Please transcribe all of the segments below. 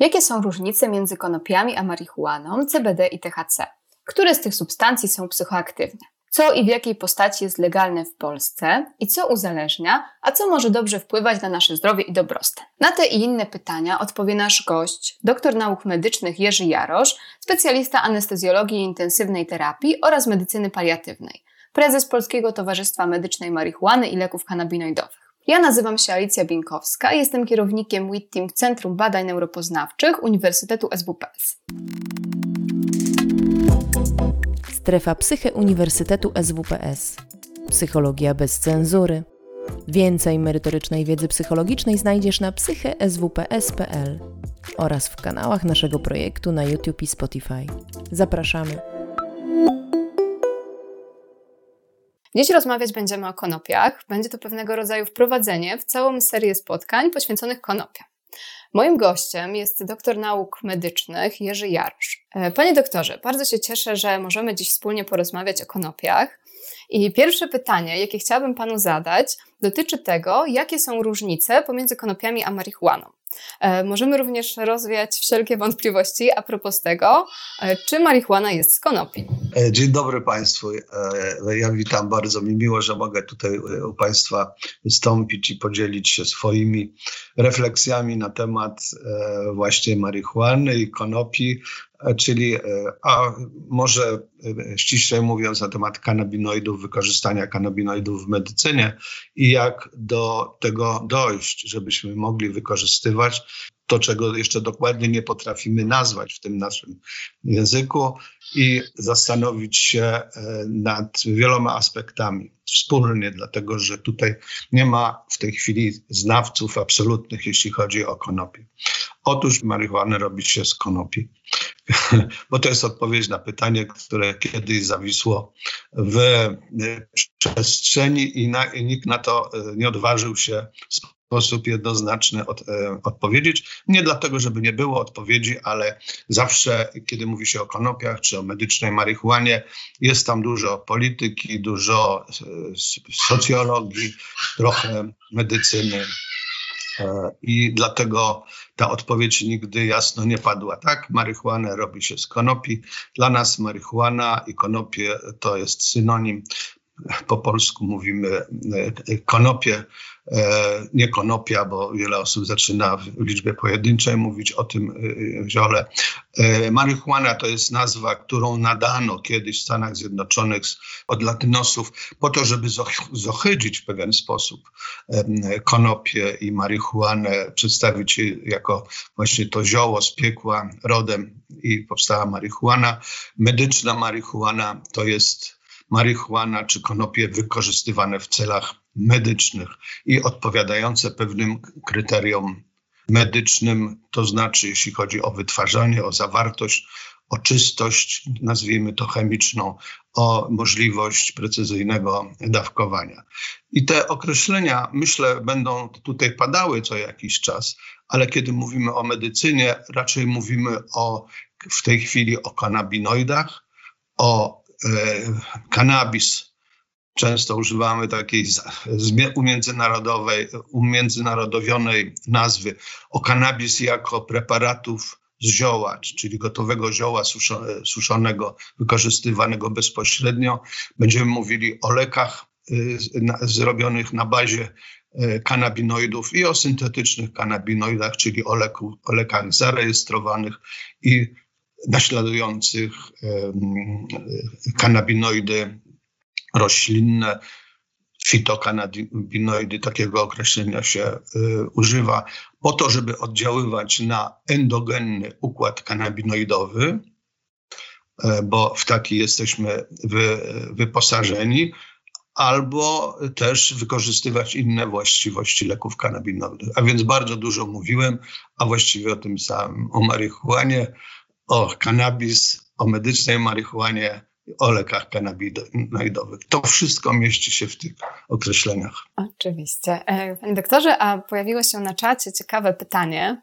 Jakie są różnice między konopiami a marihuaną, CBD i THC? Które z tych substancji są psychoaktywne? Co i w jakiej postaci jest legalne w Polsce i co uzależnia, a co może dobrze wpływać na nasze zdrowie i dobrostan? Na te i inne pytania odpowie nasz gość, doktor nauk medycznych Jerzy Jarosz, specjalista anestezjologii i intensywnej terapii oraz medycyny paliatywnej, prezes Polskiego Towarzystwa Medycznej Marihuany i Leków Kanabinoidowych. Ja nazywam się Alicja Bienkowska i jestem kierownikiem WIT Team Centrum Badań Neuropoznawczych Uniwersytetu SWPS. Strefa Psyche Uniwersytetu SWPS. Psychologia bez cenzury. Więcej merytorycznej wiedzy psychologicznej znajdziesz na psycheswps.pl oraz w kanałach naszego projektu na YouTube i Spotify. Zapraszamy. Dziś rozmawiać będziemy o konopiach. Będzie to pewnego rodzaju wprowadzenie w całą serię spotkań poświęconych konopiom. Moim gościem jest doktor nauk medycznych Jerzy Jarosz. E, panie doktorze, bardzo się cieszę, że możemy dziś wspólnie porozmawiać o konopiach. I pierwsze pytanie, jakie chciałabym panu zadać, dotyczy tego, jakie są różnice pomiędzy konopiami a marihuaną. E, możemy również rozwiać wszelkie wątpliwości a propos tego, e, czy marihuana jest z konopi. E, dzień dobry Państwu. Ja witam bardzo. Mi miło, że mogę tutaj u Państwa wystąpić i podzielić się swoimi refleksjami na temat właśnie marihuany i konopi, czyli a może ściślej mówiąc na temat kanabinoidów, wykorzystania kanabinoidów w medycynie i jak do tego dojść, żebyśmy mogli wykorzystywać to, czego jeszcze dokładnie nie potrafimy nazwać w tym naszym języku i zastanowić się e, nad wieloma aspektami wspólnie, dlatego że tutaj nie ma w tej chwili znawców absolutnych, jeśli chodzi o konopie. Otóż marihuanę robi się z konopi, bo to jest odpowiedź na pytanie, które kiedyś zawisło w przestrzeni i, na, i nikt na to e, nie odważył się sposób jednoznaczny od, e, odpowiedzieć. Nie dlatego, żeby nie było odpowiedzi, ale zawsze, kiedy mówi się o konopiach czy o medycznej marihuanie, jest tam dużo polityki, dużo e, socjologii, trochę medycyny. E, I dlatego ta odpowiedź nigdy jasno nie padła. Tak, marihuanę robi się z konopi. Dla nas marihuana i konopie to jest synonim po polsku mówimy konopie, E, nie konopia, bo wiele osób zaczyna w liczbie pojedynczej mówić o tym e, ziole. E, marihuana to jest nazwa, którą nadano kiedyś w Stanach Zjednoczonych od latynosów po to, żeby zohydzić w pewien sposób konopie i marihuanę, przedstawić je jako właśnie to zioło z piekła rodem i powstała marihuana. Medyczna marihuana to jest marihuana czy konopie wykorzystywane w celach medycznych i odpowiadające pewnym kryteriom medycznym, to znaczy jeśli chodzi o wytwarzanie, o zawartość, o czystość, nazwijmy to chemiczną, o możliwość precyzyjnego dawkowania. I te określenia, myślę, będą tutaj padały co jakiś czas, ale kiedy mówimy o medycynie, raczej mówimy o w tej chwili o kanabinoidach, o kanabis. Często używamy takiej umiędzynarodowej, umiędzynarodowionej nazwy o kanabis jako preparatów z zioła, czyli gotowego zioła suszonego, wykorzystywanego bezpośrednio. Będziemy mówili o lekach y, zrobionych na bazie y, kanabinoidów i o syntetycznych kanabinoidach, czyli o, leku, o lekach zarejestrowanych i naśladujących kanabinoidy roślinne, fitokanabinoidy, takiego określenia się y, używa, po to, żeby oddziaływać na endogenny układ kanabinoidowy, e, bo w taki jesteśmy wy, wyposażeni, albo też wykorzystywać inne właściwości leków kanabinoidowych. A więc bardzo dużo mówiłem, a właściwie o tym samym, o marihuanie, o kanabis, o medycznej marihuanie, o lekach kanabinoidowych. To wszystko mieści się w tych określeniach. Oczywiście. E, panie doktorze, a pojawiło się na czacie ciekawe pytanie.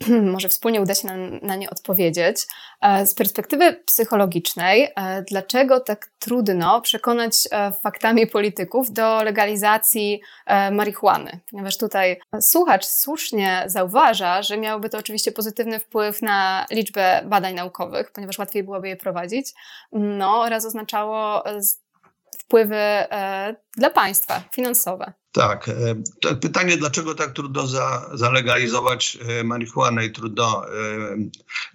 może wspólnie uda się na, na, nie odpowiedzieć. E, z perspektywy psychologicznej, e, dlaczego tak trudno przekonać e, faktami polityków do legalizacji marihuany? Ponieważ tutaj słuchacz słusznie zauważa, że miałoby to oczywiście pozytywny wpływ na liczbę badań naukowych, ponieważ łatwiej byłoby je prowadzić, no oraz oznaczało wpływy dla państwa finansowe. Tak. E, pytanie, dlaczego tak trudno za, zalegalizować e, marihuanę i trudno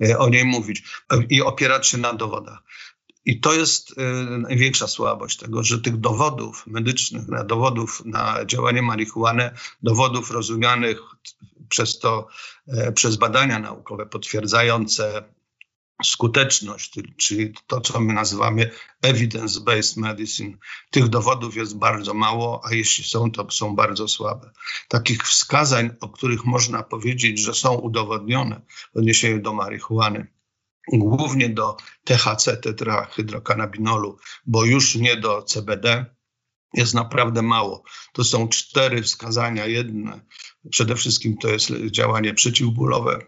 e, o niej mówić i opierać się na dowodach. I to jest największa słabość tego, że tych dowodów medycznych, na dowodów na działanie marihuany, dowodów rozumianych przez to, przez badania naukowe potwierdzające skuteczność, czyli to, co my nazywamy evidence-based medicine, tych dowodów jest bardzo mało, a jeśli są, to są bardzo słabe. Takich wskazań, o których można powiedzieć, że są udowodnione w odniesieniu do marihuany, głównie do THC, tetrahydrokanabinolu, bo już nie do CBD, jest naprawdę mało. To są cztery wskazania. Jedne, przede wszystkim to jest działanie przeciwbólowe,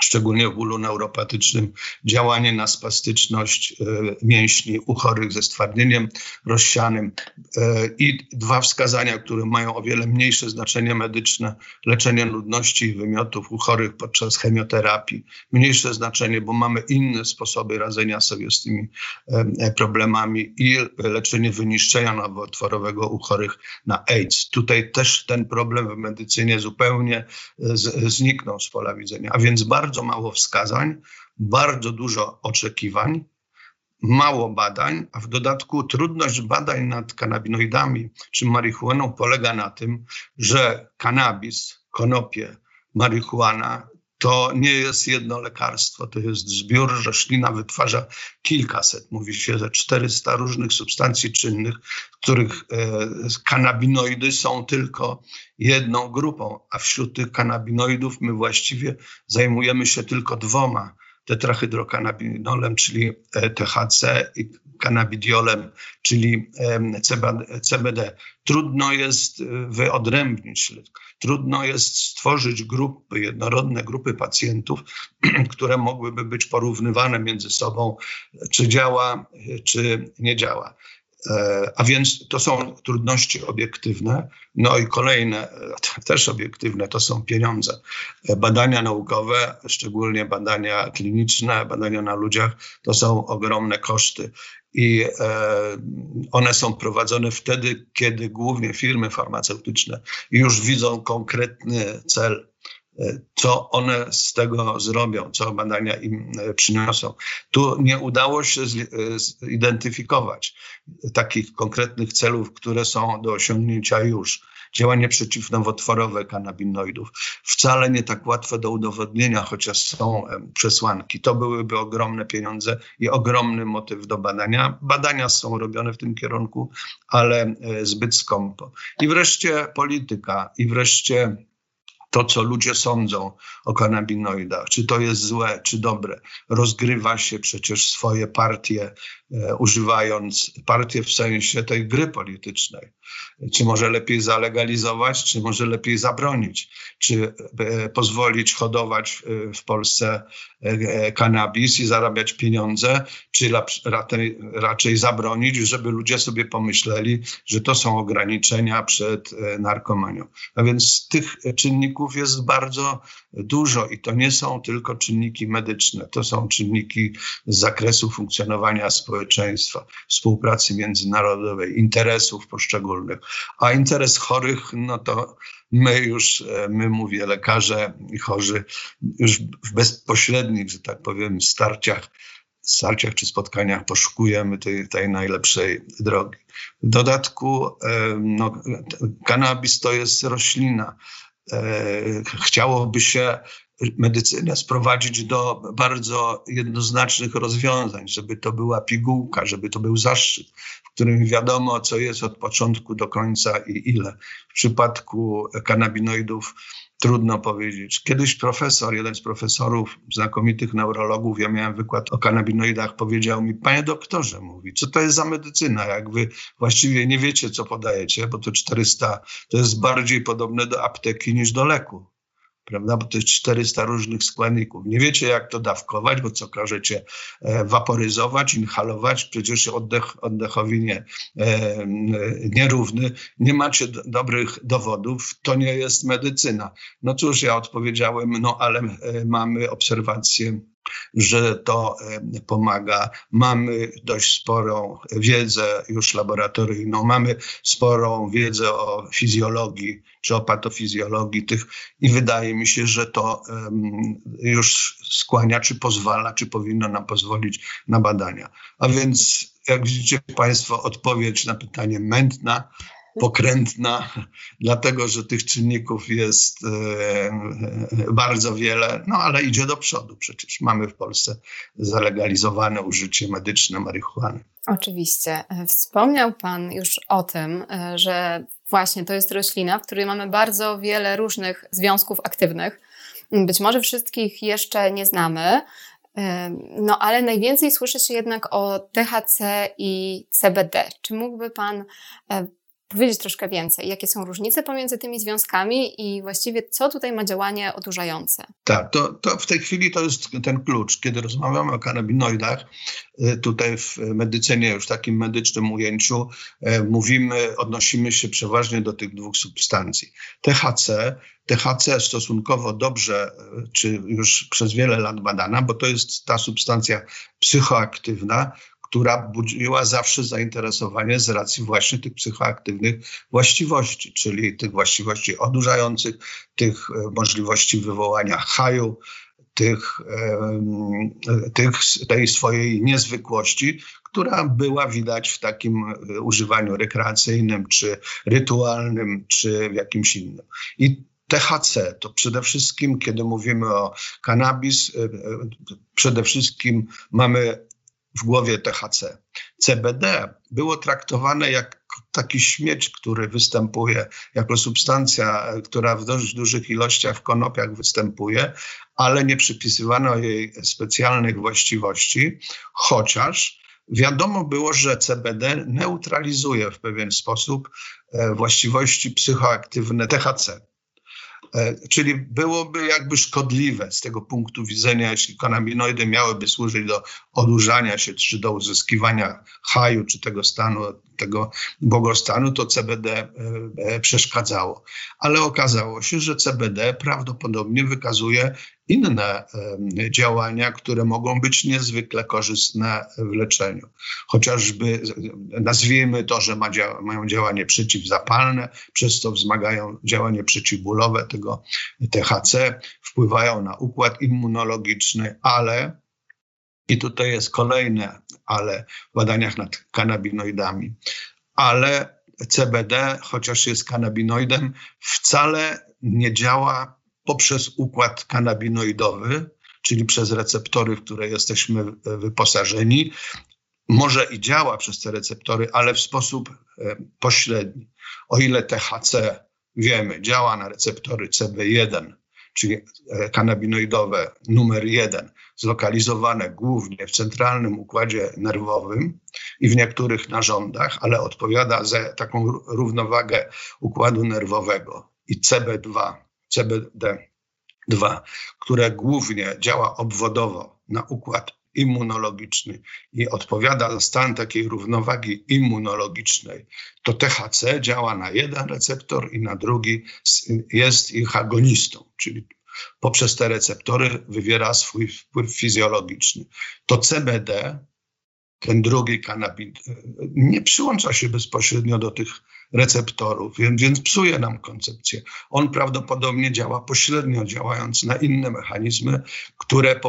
szczególnie w bólu neuropatycznym, działanie na spastyczność e, mięśni u chorych ze stwardnieniem rozsianym e, i dwa wskazania, które mają o wiele mniejsze znaczenie medyczne, leczenie nudności i wymiotów u chorych podczas chemioterapii. Mniejsze znaczenie, bo mamy inne sposoby radzenia sobie z tymi e, problemami i leczenie wyniszczenia nowotworowego u chorych na AIDS. Tutaj też ten problem w medycynie zupełnie zniknął z pola widzenia, a więc bardzo bardzo mało wskazań, bardzo dużo oczekiwań, mało badań, a w dodatku trudność badań nad kanabinoidami czy marihuaną polega na tym, że kanabis, konopie, marihuana to nie jest jedno lekarstwo, to jest zbiór, roślina wytwarza kilkaset, mówi się, że 400 różnych substancji czynnych, których e, kanabinoidy są tylko jedną grupą, a wśród tych kanabinoidów my właściwie zajmujemy się tylko dwoma tetrahydrokanabinolem, czyli e, THC i kanabidiolem, czyli CBD. Trudno jest e, wyodrębnić, trudno jest stworzyć grupy, jednorodne grupy pacjentów, które mogłyby być porównywane między sobą, czy działa, czy nie działa. E, a więc to są trudności obiektywne. No i kolejne, e, też obiektywne, to są pieniądze. E, badania naukowe, szczególnie badania kliniczne, badania na ludziach, to są ogromne koszty. I one są prowadzone wtedy, kiedy głównie firmy farmaceutyczne już widzą konkretny cel co one z tego zrobią, co badania im e, przyniosą. Tu nie udało się e, zidentyfikować takich konkretnych celów, które są do osiągnięcia już. Działanie przeciwnowotworowe kanabinoidów. Wcale nie tak łatwe do udowodnienia, chociaż są przesłanki. To byłyby ogromne pieniądze i ogromny motyw do badania. Badania są robione w tym kierunku, ale e, zbyt skąpo. I wreszcie polityka, i wreszcie to, co ludzie sądzą o kanabinoidach, czy to jest złe, czy dobre. Rozgrywa się przecież swoje partie, używając partie w sensie tej gry politycznej. Czy może lepiej zalegalizować, czy może lepiej zabronić, czy e, pozwolić hodować e, w Polsce e, kanabis i zarabiać pieniądze, czy raczej, zabronić, żeby ludzie sobie pomyśleli, że to są ograniczenia przed narkomanią. A więc tych czynników jest bardzo dużo i to nie są tylko czynniki medyczne, to są czynniki z zakresu funkcjonowania społeczeństwa, współpracy międzynarodowej, interesów poszczególnych. A interes chorych, no to my już, e, my mówię, lekarze i chorzy, już w bezpośrednich, że tak powiem, starciach, starciach czy spotkaniach poszukujemy tej, tej najlepszej drogi. W dodatku e, no, kanabis to jest roślina. E, chciałoby się medycynę sprowadzić do bardzo jednoznacznych rozwiązań, żeby to była pigułka, żeby to był zaszczyt, w którym wiadomo, co jest od początku do końca i ile. W przypadku kanabinoidów trudno powiedzieć. Kiedyś profesor, jeden z profesorów, znakomitych neurologów, ja miałem wykład o kanabinoidach, powiedział mi, panie doktorze, mówi, co to jest za medycyna, jak wy właściwie nie wiecie, co podajecie, bo to 400, to jest bardziej podobne do apteki niż do leku prawda? Bo to jest 400 różnych składników. Nie wiecie, jak to dawkować, bo co każecie e, waporyzować, inhalować, przecież oddech, oddechowi nie, e, nierówny. Nie macie do, dobrych dowodów, to nie jest medycyna. No cóż, ja odpowiedziałem, no ale e, mamy obserwacje że to pomaga. Mamy dość sporą wiedzę już laboratoryjną, mamy sporą wiedzę o fizjologii czy o patofizjologii tych i wydaje mi się, że to już skłania, czy pozwala, czy powinno nam pozwolić na badania. A więc, jak widzicie Państwo, odpowiedź na pytanie mętna, pokrętna, dlatego że tych czynników jest e, e, bardzo wiele, no ale idzie do przodu przecież. Mamy w Polsce zalegalizowane użycie medyczne marihuany. Oczywiście. Wspomniał Pan już o tym, e, że właśnie to jest roślina, w której mamy bardzo wiele różnych związków aktywnych. Być może wszystkich jeszcze nie znamy, no ale najwięcej słyszy się jednak o THC i CBD. Czy mógłby Pan powiedzieć troszkę więcej, jakie są różnice pomiędzy tymi związkami i właściwie co tutaj ma działanie odurzające? Tak, to, to w tej chwili to jest ten klucz. Kiedy rozmawiamy o kanabinoidach, y, tutaj w medycynie, już takim medycznym ujęciu, y, mówimy, odnosimy się przeważnie do tych dwóch substancji. THC, THC stosunkowo dobrze, y, czy już przez wiele lat badana, bo to jest ta substancja psychoaktywna, która budziła zawsze zainteresowanie z racji właśnie tych psychoaktywnych właściwości, czyli tych właściwości odurzających, tych e, możliwości wywołania haju, tych, tych, tej swojej niezwykłości, która była widać w takim e, używaniu rekreacyjnym, czy rytualnym, czy jakimś innym. I THC to przede wszystkim, kiedy mówimy o kanabis, e, przede wszystkim mamy w głowie THC. CBD było traktowane jak taki śmieć, który występuje jako substancja, która w dość dużych ilościach w konopiach występuje, ale nie przypisywano jej specjalnych właściwości, chociaż wiadomo było, że CBD neutralizuje w pewien sposób e, właściwości psychoaktywne THC. E, czyli byłoby jakby szkodliwe z tego punktu widzenia, jeśli kanabinoidy miałyby służyć do odurzania się, czy do uzyskiwania haju, czy tego stanu, tego błogostanu, to CBD e, e, przeszkadzało. Ale okazało się, że CBD prawdopodobnie wykazuje inne działania, które mogą być niezwykle korzystne w leczeniu. Chociażby nazwijmy to, że ma dzia mają działanie przeciwzapalne, przez to wzmagają działanie przeciwbólowe tego THC, wpływają na układ immunologiczny, ale i tutaj jest kolejne ale w badaniach nad kanabinoidami. Ale CBD, chociaż jest kanabinoidem, wcale nie działa poprzez układ kanabinoidowy, czyli przez receptory, w które jesteśmy wyposażeni. Może i działa przez te receptory, ale w sposób e, pośredni. O ile THC wiemy, działa na receptory CB1, czyli e, kanabinoidowe numer jeden, zlokalizowane głównie w centralnym układzie nerwowym i w niektórych narządach, ale odpowiada za taką równowagę układu nerwowego i CB2, CBD2, które głównie działa obwodowo na układ immunologiczny. I odpowiada za stan takiej równowagi immunologicznej, to THC działa na jeden receptor i na drugi jest ich agonistą, czyli poprzez te receptory wywiera swój wpływ fizjologiczny. To CBD, ten drugi kanabin, nie przyłącza się bezpośrednio do tych receptorów, więc, więc psuje nam koncepcję. On prawdopodobnie działa pośrednio, działając na inne mechanizmy, które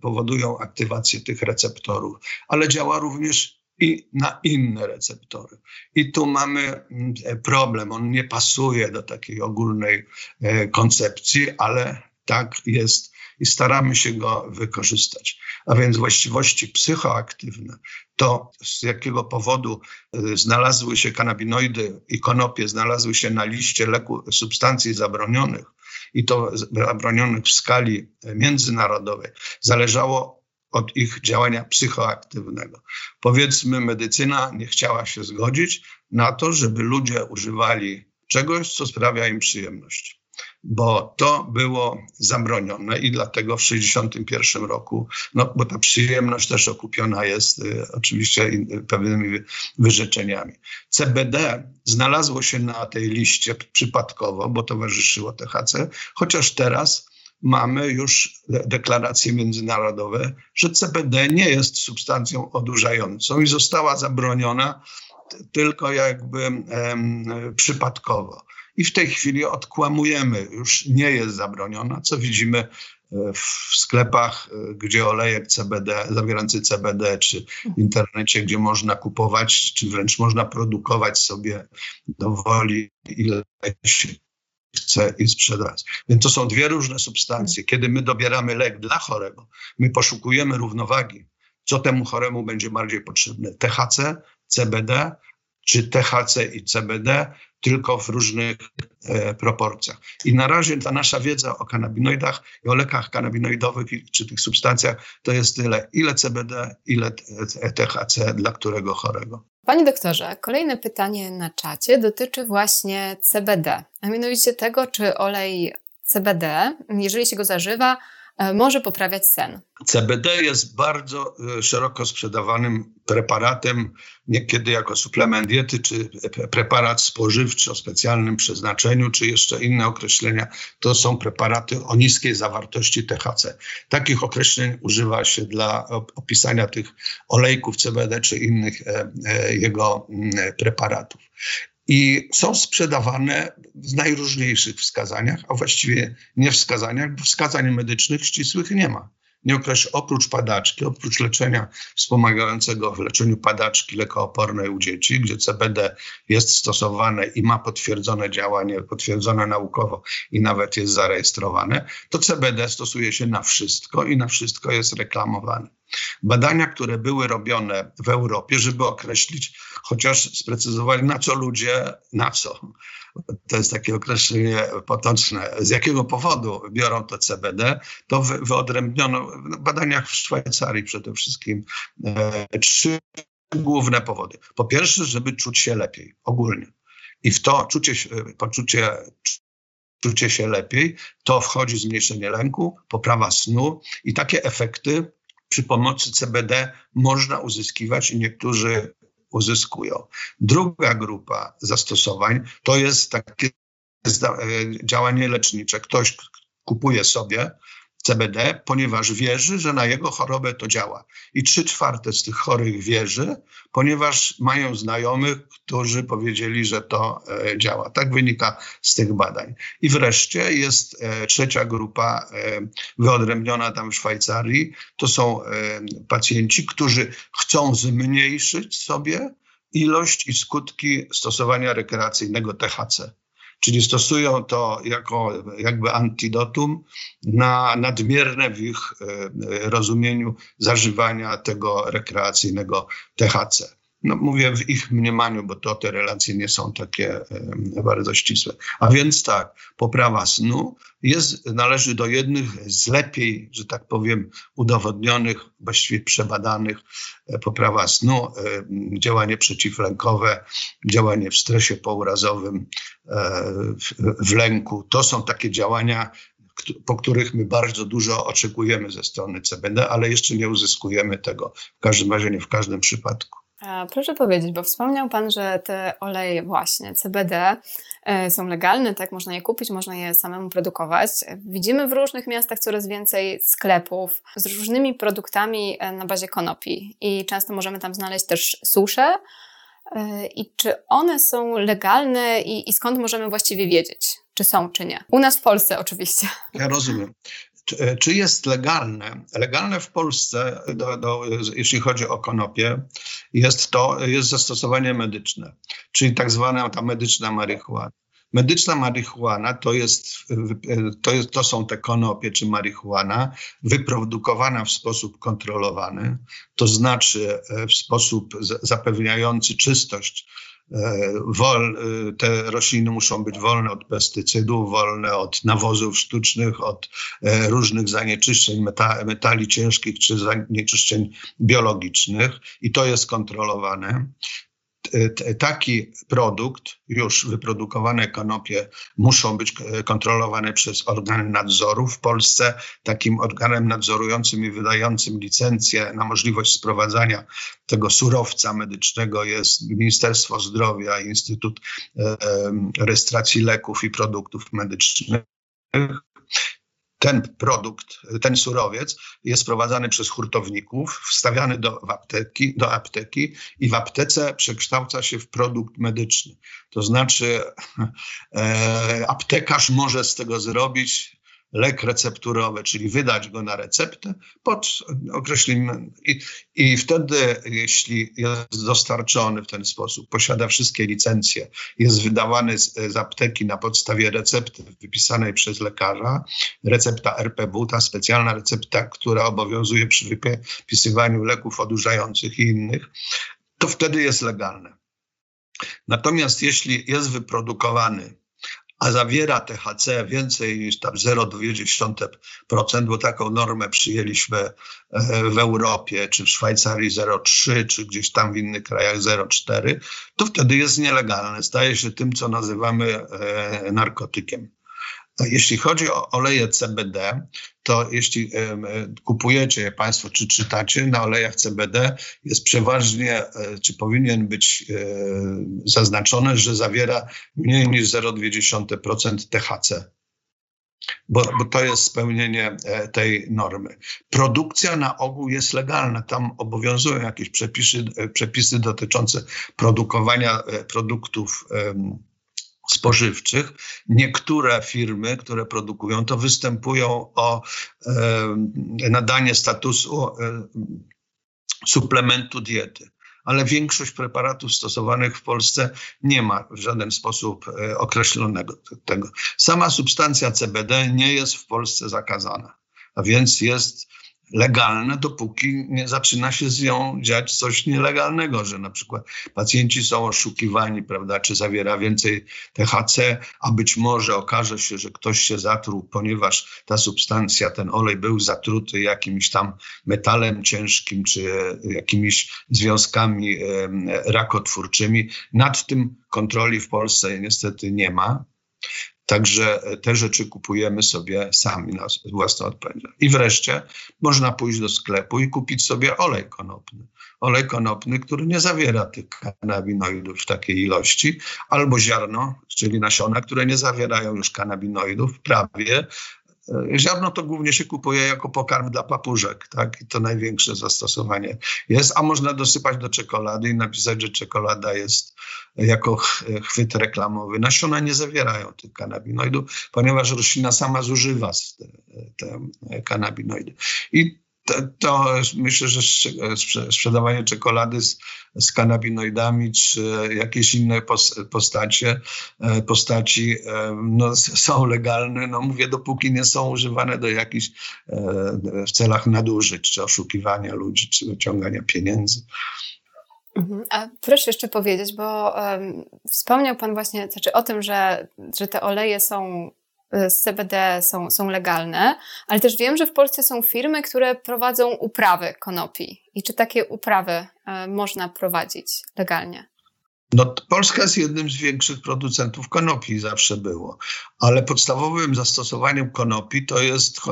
powodują aktywację tych receptorów, ale działa również i na inne receptory. I tu mamy mm, problem. On nie pasuje do takiej ogólnej e, koncepcji, ale tak jest i staramy się go wykorzystać. A więc właściwości psychoaktywne, to z jakiego powodu e, znalazły się kanabinoidy i konopie, znalazły się na liście leku, substancji zabronionych i to zabronionych w skali międzynarodowej, zależało od ich działania psychoaktywnego. Powiedzmy, medycyna nie chciała się zgodzić na to, żeby ludzie używali czegoś, co sprawia im przyjemność. Bo to było zabronione i dlatego w 1961 roku, no bo ta przyjemność też okupiona jest y, oczywiście pewnymi wyrzeczeniami. CBD znalazło się na tej liście przypadkowo, bo towarzyszyło THC, chociaż teraz mamy już deklaracje międzynarodowe, że CBD nie jest substancją odurzającą i została zabroniona tylko jakby em, przypadkowo. I w tej chwili odkłamujemy, już nie jest zabroniona, co widzimy e, w sklepach, e, gdzie olejek CBD, zawierający CBD, czy w internecie, gdzie można kupować, czy wręcz można produkować sobie do woli, ile się chce i sprzedać. Więc to są dwie różne substancje. Kiedy my dobieramy lek dla chorego, my poszukujemy równowagi, co temu choremu będzie bardziej potrzebne. THC, CBD, czy THC i CBD, tylko w różnych e, proporcjach. I na razie ta nasza wiedza o kanabinoidach i o lekach kanabinoidowych czy tych substancjach to jest tyle, ile CBD, ile THC dla którego chorego. Panie doktorze, kolejne pytanie na czacie dotyczy właśnie CBD, a mianowicie tego, czy olej CBD, jeżeli się go zażywa, E, może poprawiać sen. CBD jest bardzo e, szeroko sprzedawanym preparatem, niekiedy jako suplement diety, czy preparat spożywczy o specjalnym przeznaczeniu, czy jeszcze inne określenia. To są preparaty o niskiej zawartości THC. Takich określeń używa się dla opisania tych olejków CBD czy innych e, jego mm, preparatów i są sprzedawane w najróżniejszych wskazaniach, a właściwie nie wskazaniach, bo wskazań medycznych ścisłych nie ma. Nie określa, oprócz padaczki, oprócz leczenia wspomagającego w leczeniu padaczki lekoopornej u dzieci, gdzie CBD jest stosowane i ma potwierdzone działanie, potwierdzone naukowo i nawet jest zarejestrowane, to CBD stosuje się na wszystko i na wszystko jest reklamowane. Badania, które były robione w Europie, żeby określić, chociaż sprecyzowali, na co ludzie, na co. To jest takie określenie potoczne. Z jakiego powodu biorą to CBD, to wyodrębniono w badaniach w Szwajcarii przede wszystkim e, trzy główne powody. Po pierwsze, żeby czuć się lepiej, ogólnie. I w to czucie, poczucie czucie się lepiej, to wchodzi zmniejszenie lęku, poprawa snu i takie efekty przy pomocy CBD można uzyskiwać i niektórzy uzyskują. Druga grupa zastosowań to jest takie działanie lecznicze. Ktoś kupuje sobie CBD, ponieważ wierzy, że na jego chorobę to działa. I trzy czwarte z tych chorych wierzy, ponieważ mają znajomych, którzy powiedzieli, że to e, działa. Tak wynika z tych badań. I wreszcie jest e, trzecia grupa e, wyodrębniona tam w Szwajcarii. To są pacjenci, którzy chcą zmniejszyć sobie ilość i skutki stosowania rekreacyjnego THC czyli stosują to jako jakby antidotum na nadmierne w ich e, rozumieniu zażywania tego rekreacyjnego THC. No, mówię w ich mniemaniu, bo to te relacje nie są takie e, bardzo ścisłe. A więc tak, poprawa snu jest, należy do jednych z lepiej, że tak powiem, udowodnionych, właściwie przebadanych. E, poprawa snu, e, działanie przeciwlękowe, działanie w stresie pourazowym, w, w lęku. To są takie działania, po których my bardzo dużo oczekujemy ze strony CBD, ale jeszcze nie uzyskujemy tego, w każdym razie nie w każdym przypadku. Proszę powiedzieć, bo wspomniał Pan, że te oleje właśnie CBD e, są legalne, tak? Można je kupić, można je samemu produkować. Widzimy w różnych miastach coraz więcej sklepów z różnymi produktami e, na bazie konopi i często możemy tam znaleźć też susze. E, I czy one są legalne i, i skąd możemy właściwie wiedzieć, czy są, czy nie? U nas w Polsce oczywiście. Ja rozumiem. Czy jest legalne? Legalne w Polsce, do, do, jeśli chodzi o konopie, jest to jest zastosowanie medyczne, czyli tak zwana ta medyczna marihuana. Medyczna marihuana to, jest, to, jest, to są te konopie czy marihuana wyprodukowana w sposób kontrolowany, to znaczy e, w sposób zapewniający czystość wol, e, te rośliny muszą być wolne od pestycydów, wolne od nawozów sztucznych, od e, różnych zanieczyszczeń metali ciężkich czy zanieczyszczeń biologicznych i to jest kontrolowane. Taki produkt, już wyprodukowane konopie, muszą być kontrolowane przez organy nadzoru. W Polsce takim organem nadzorującym i wydającym licencję na możliwość sprowadzania tego surowca medycznego jest Ministerstwo Zdrowia, Instytut Rejestracji Leków i Produktów Medycznych ten produkt, ten surowiec jest sprowadzany przez hurtowników, wstawiany do apteki, do apteki i w aptece przekształca się w produkt medyczny. To znaczy, e, aptekarz może z tego zrobić lek recepturowy, czyli wydać go na receptę pod określeniem. I, I wtedy, jeśli jest dostarczony w ten sposób, posiada wszystkie licencje, jest wydawany z, z apteki na podstawie recepty wypisanej przez lekarza, recepta RPW, ta specjalna recepta, która obowiązuje przy wypisywaniu leków odurzających i innych, to wtedy jest legalne. Natomiast jeśli jest wyprodukowany a zawiera THC więcej niż tam 0,2%, bo taką normę przyjęliśmy e, w Europie, czy w Szwajcarii 0,3, czy gdzieś tam w innych krajach 0,4, to wtedy jest nielegalne. Staje się tym, co nazywamy e, narkotykiem. Jeśli chodzi o oleje CBD, to jeśli kupujecie je Państwo, czy czytacie, na olejach CBD jest przeważnie, e, czy powinien być e, zaznaczone, że zawiera mniej niż 0,2% THC. Bo, bo, to jest spełnienie e, tej normy. Produkcja na ogół jest legalna. Tam obowiązują jakieś przepisy, przepisy dotyczące produkowania produktów spożywczych. Niektóre firmy, które produkują to, występują o e, nadanie statusu e, suplementu diety. Ale większość preparatów stosowanych w Polsce nie ma w żaden sposób e, określonego tego. Sama substancja CBD nie jest w Polsce zakazana, a więc jest legalne, dopóki nie zaczyna się z nią dziać coś nielegalnego, że na przykład pacjenci są oszukiwani, prawda, czy zawiera więcej THC, a być może okaże się, że ktoś się zatruł, ponieważ ta substancja, ten olej był zatruty jakimś tam metalem ciężkim, czy jakimiś związkami rakotwórczymi. Nad tym kontroli w Polsce niestety nie ma. Także te rzeczy kupujemy sobie sami na własną odpowiedzialność. I wreszcie można pójść do sklepu i kupić sobie olej konopny. Olej konopny, który nie zawiera tych kanabinoidów w takiej ilości, albo ziarno, czyli nasiona, które nie zawierają już kanabinoidów prawie, E, ziarno to głównie się kupuje jako pokarm dla papużek, tak? I to największe zastosowanie jest. A można dosypać do czekolady i napisać, że czekolada jest jako chwyt reklamowy. Nasiona nie zawierają tych kanabinoidów, ponieważ roślina sama zużywa te, te kanabinoidy. I to, to, myślę, że sprzedawanie czekolady z, z kanabinoidami czy jakieś inne postacie, e, postaci e, no, są legalne, no mówię, dopóki nie są używane do jakichś e, w celach nadużyć, czy oszukiwania ludzi, czy wyciągania pieniędzy. Mhm. A proszę jeszcze powiedzieć, bo um, wspomniał Pan właśnie znaczy o tym, że, że te oleje są z CBD są, są legalne, ale też wiem, że w Polsce są firmy, które prowadzą uprawy konopi. I czy takie uprawy y, można prowadzić legalnie? No, Polska jest jednym z większych producentów konopi, zawsze było, ale podstawowym zastosowaniem konopi to jest, e,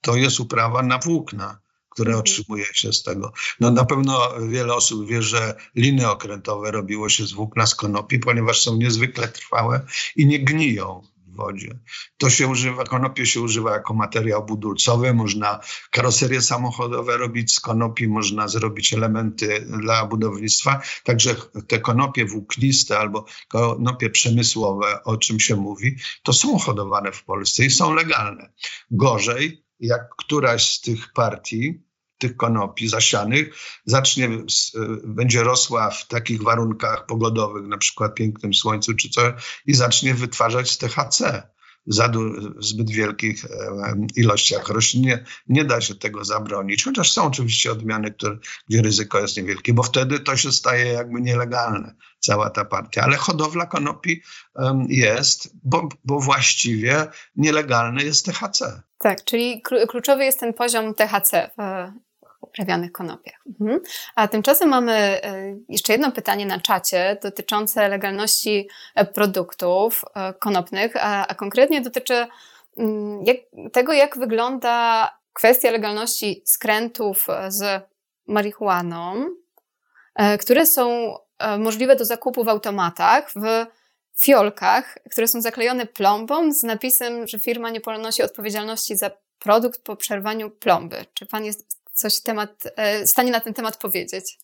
to jest uprawa na włókna które mhm. otrzymuje się z tego. No na pewno wiele osób wie, że liny okrętowe robiło się z włókna z konopi, ponieważ są niezwykle trwałe i nie gniją wodzie. To się używa, konopie się używa jako materiał budulcowy, można karoserie samochodowe robić z konopi, można zrobić elementy dla budownictwa, także te konopie włókniste albo konopie przemysłowe, o czym się mówi, to są hodowane w Polsce i są legalne. Gorzej, jak któraś z tych partii tych konopi zasianych zacznie, będzie rosła w takich warunkach pogodowych, na przykład pięknym słońcu czy co, i zacznie wytwarzać THC za zbyt wielkich e, ilościach roślin. Nie, nie da się tego zabronić, chociaż są oczywiście odmiany, które, gdzie ryzyko jest niewielkie, bo wtedy to się staje jakby nielegalne, cała ta partia. Ale hodowla konopi jest, bo, bo właściwie nielegalny jest THC. Tak, czyli kluczowy jest ten poziom THC uprawianych konopiach. Mhm. A tymczasem mamy e, jeszcze jedno pytanie na czacie dotyczące legalności e, produktów e, konopnych, a, a konkretnie dotyczy mm, jak, tego, jak wygląda kwestia legalności skrętów z marihuaną, które są możliwe do zakupu w automatach, w fiolkach, które są zaklejone plombą z napisem, że firma nie ponosi odpowiedzialności za produkt po przerwaniu plomby. Czy pan jest coś temat, e, stanie na ten temat powiedzieć?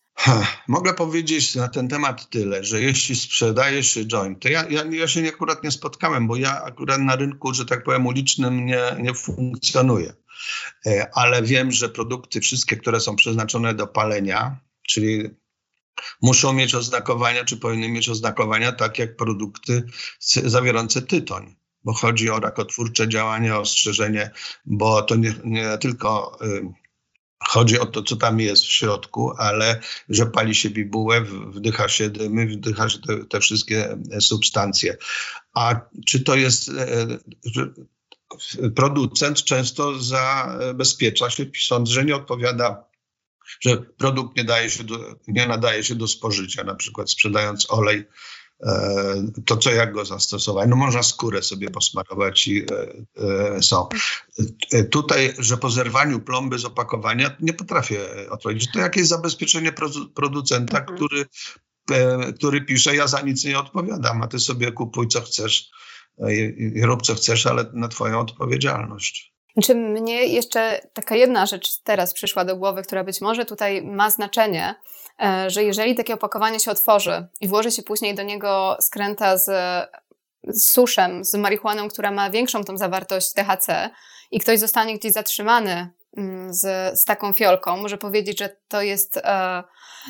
Mogę powiedzieć na ten temat tyle, że jeśli sprzedaje się joint, to ja, ja, ja się akurat nie spotkałem, bo ja akurat na rynku, że tak powiem, ulicznym nie, nie funkcjonuję. E, ale wiem, że produkty wszystkie, które są przeznaczone do palenia, czyli muszą mieć oznakowania, czy powinny mieć oznakowania, tak jak produkty zawierające tytoń bo chodzi o rakotwórcze działania, ostrzeżenie, bo to nie, nie tylko chodzi o to, co tam jest w środku, ale że pali się bibułę, wdycha się dymy, wdycha się te, te wszystkie substancje. A czy to jest e, producent często zabezpiecza się, pisząc, że nie odpowiada że produkt nie, daje się do, nie nadaje się do spożycia, na przykład sprzedając olej E, to co jak go zastosować? No można skórę sobie posmarować i e, e, są. Tutaj, że po zerwaniu plomby z opakowania nie potrafię odpowiedzieć. To jakieś zabezpieczenie producenta, mhm. który, który pisze, ja za nic nie odpowiadam, a ty sobie kupuj co chcesz i, i rób co chcesz, ale na twoją odpowiedzialność. Czy mnie jeszcze taka jedna rzecz teraz przyszła do głowy, która być może tutaj ma znaczenie, e, że jeżeli takie opakowanie się otworzy i włoży się później do niego skręta z, z suszem, z marihuaną, która ma większą tą zawartość THC i ktoś zostanie gdzieś zatrzymany z, z taką fiolką, może powiedzieć, że to jest e,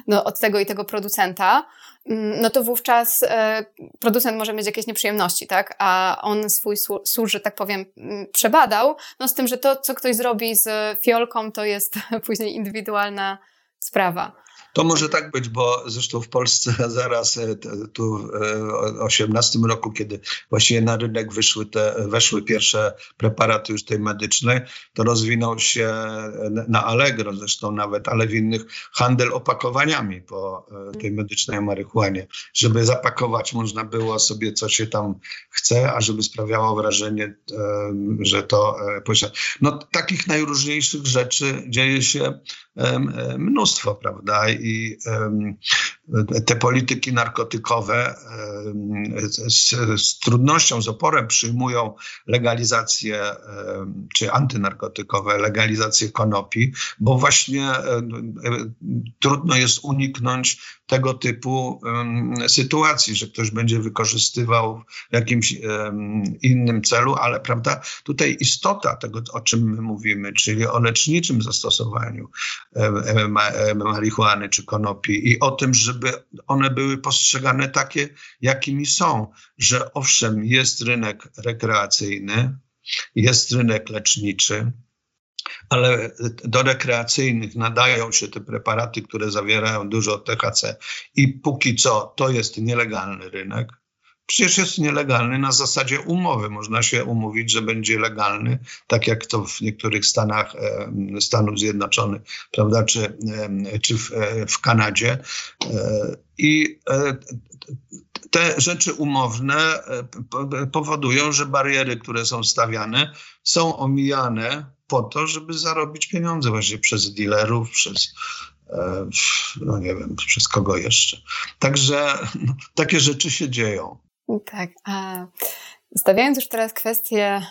no, od tego i tego producenta, Mm, no to wówczas e, producent może mieć jakieś nieprzyjemności, tak? A on swój służ, że tak powiem, mm, przebadał, no z tym, że to, co ktoś zrobi z fiolką, to jest później indywidualna sprawa. To może tak być, bo zresztą w Polsce zaraz e, tu w 2018 e, roku, kiedy właściwie na rynek wyszły te, weszły pierwsze preparaty już tej medycznej, to rozwinął się na Allegro zresztą nawet, ale w innych handel opakowaniami po e, tej medycznej marihuanie. Żeby zapakować można było sobie co się tam chce, a żeby sprawiało wrażenie, że to posiada. No takich najróżniejszych rzeczy dzieje się mnóstwo, prawda? I te polityki narkotykowe z, z trudnością, z oporem przyjmują legalizację, czy antynarkotykowe, legalizację konopi, bo właśnie trudno jest uniknąć tego typu sytuacji, że ktoś będzie wykorzystywał w jakimś innym celu, ale prawda, tutaj istota tego, o czym my mówimy, czyli o leczniczym zastosowaniu marihuany czy konopi i o tym, żeby one były postrzegane takie, jakimi są, że owszem, jest rynek rekreacyjny, jest rynek leczniczy, ale do rekreacyjnych nadają się te preparaty, które zawierają dużo THC i póki co to jest nielegalny rynek. Przecież jest nielegalny na zasadzie umowy. Można się umówić, że będzie legalny, tak jak to w niektórych stanach e, Stanów Zjednoczonych, prawda, czy, e, czy w, e, w Kanadzie. I te rzeczy umowne powodują, że bariery, które są stawiane, są omijane po to, żeby zarobić pieniądze właśnie przez dealerów, przez no nie wiem, przez kogo jeszcze. Także no, takie rzeczy się dzieją. Tak. A stawiając już teraz kwestię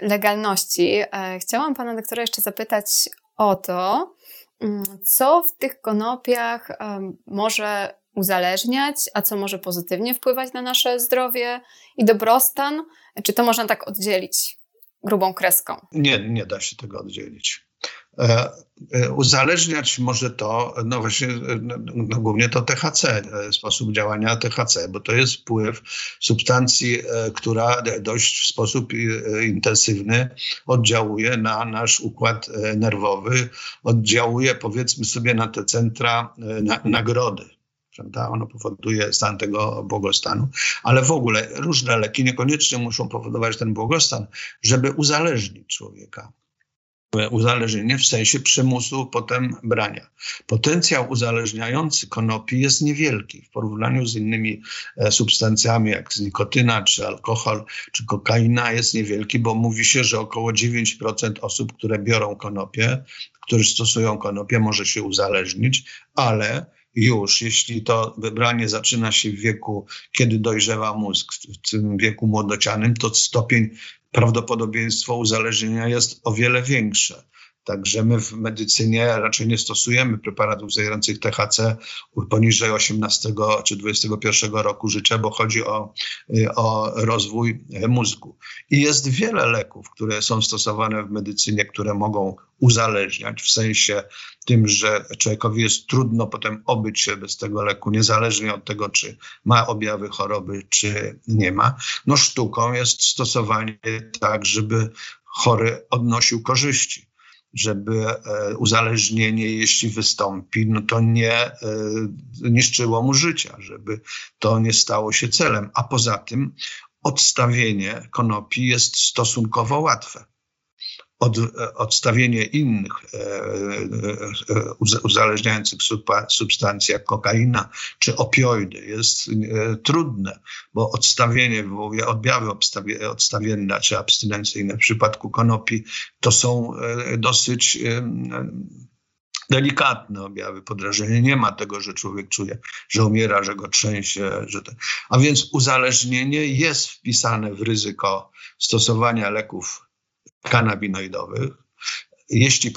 legalności, e, chciałam pana doktora jeszcze zapytać o to, mm, co w tych konopiach może uzależniać, a co może pozytywnie wpływać na nasze zdrowie i dobrostan? Czy to można tak oddzielić grubą kreską? Nie, nie da się tego oddzielić. E, e, uzależniać może to, no właśnie, no, no głównie to THC, e, sposób działania THC, bo to jest wpływ substancji, która dość w sposób intensywny oddziałuje na nasz układ nerwowy, oddziałuje powiedzmy sobie na te centra na, nagrody. Prawda? Ono powoduje stan tego błogostanu, ale w ogóle różne leki niekoniecznie muszą powodować ten błogostan, żeby uzależnić człowieka. Uzależnienie w sensie przymusu potem brania. Potencjał uzależniający konopi jest niewielki w porównaniu z innymi e, substancjami, jak nikotyna, czy alkohol, czy kokaina jest niewielki, bo mówi się, że około 9% osób, które biorą konopie, którzy stosują konopie, może się uzależnić, ale już, jeśli to wybranie zaczyna się w wieku, kiedy dojrzewa mózg, w tym wieku młodocianym, to stopień prawdopodobieństwo uzależnienia jest o wiele większe. Także my w medycynie raczej nie stosujemy preparatów zawierających THC poniżej 18 czy 21 roku życia, bo chodzi o, o rozwój mózgu. I jest wiele leków, które są stosowane w medycynie, które mogą uzależniać, w sensie tym, że człowiekowi jest trudno potem obyć się bez tego leku, niezależnie od tego, czy ma objawy choroby, czy nie ma. No sztuką jest stosowanie tak, żeby chory odnosił korzyści żeby e, uzależnienie, jeśli wystąpi, no to nie e, niszczyło mu życia, żeby to nie stało się celem. A poza tym odstawienie konopi jest stosunkowo łatwe od, odstawienie innych e, e, uzależniających substancji, jak kokaina czy opioidy, jest e, trudne, bo odstawienie, wywołuje odjawy odstawienne czy abstynencyjne w przypadku konopi to są dosyć delikatne objawy podrażnienia. Nie ma tego, że człowiek czuje, że umiera, że go trzęsie. Że to... A więc uzależnienie jest wpisane w ryzyko stosowania leków kanabinoidowych. Jeśli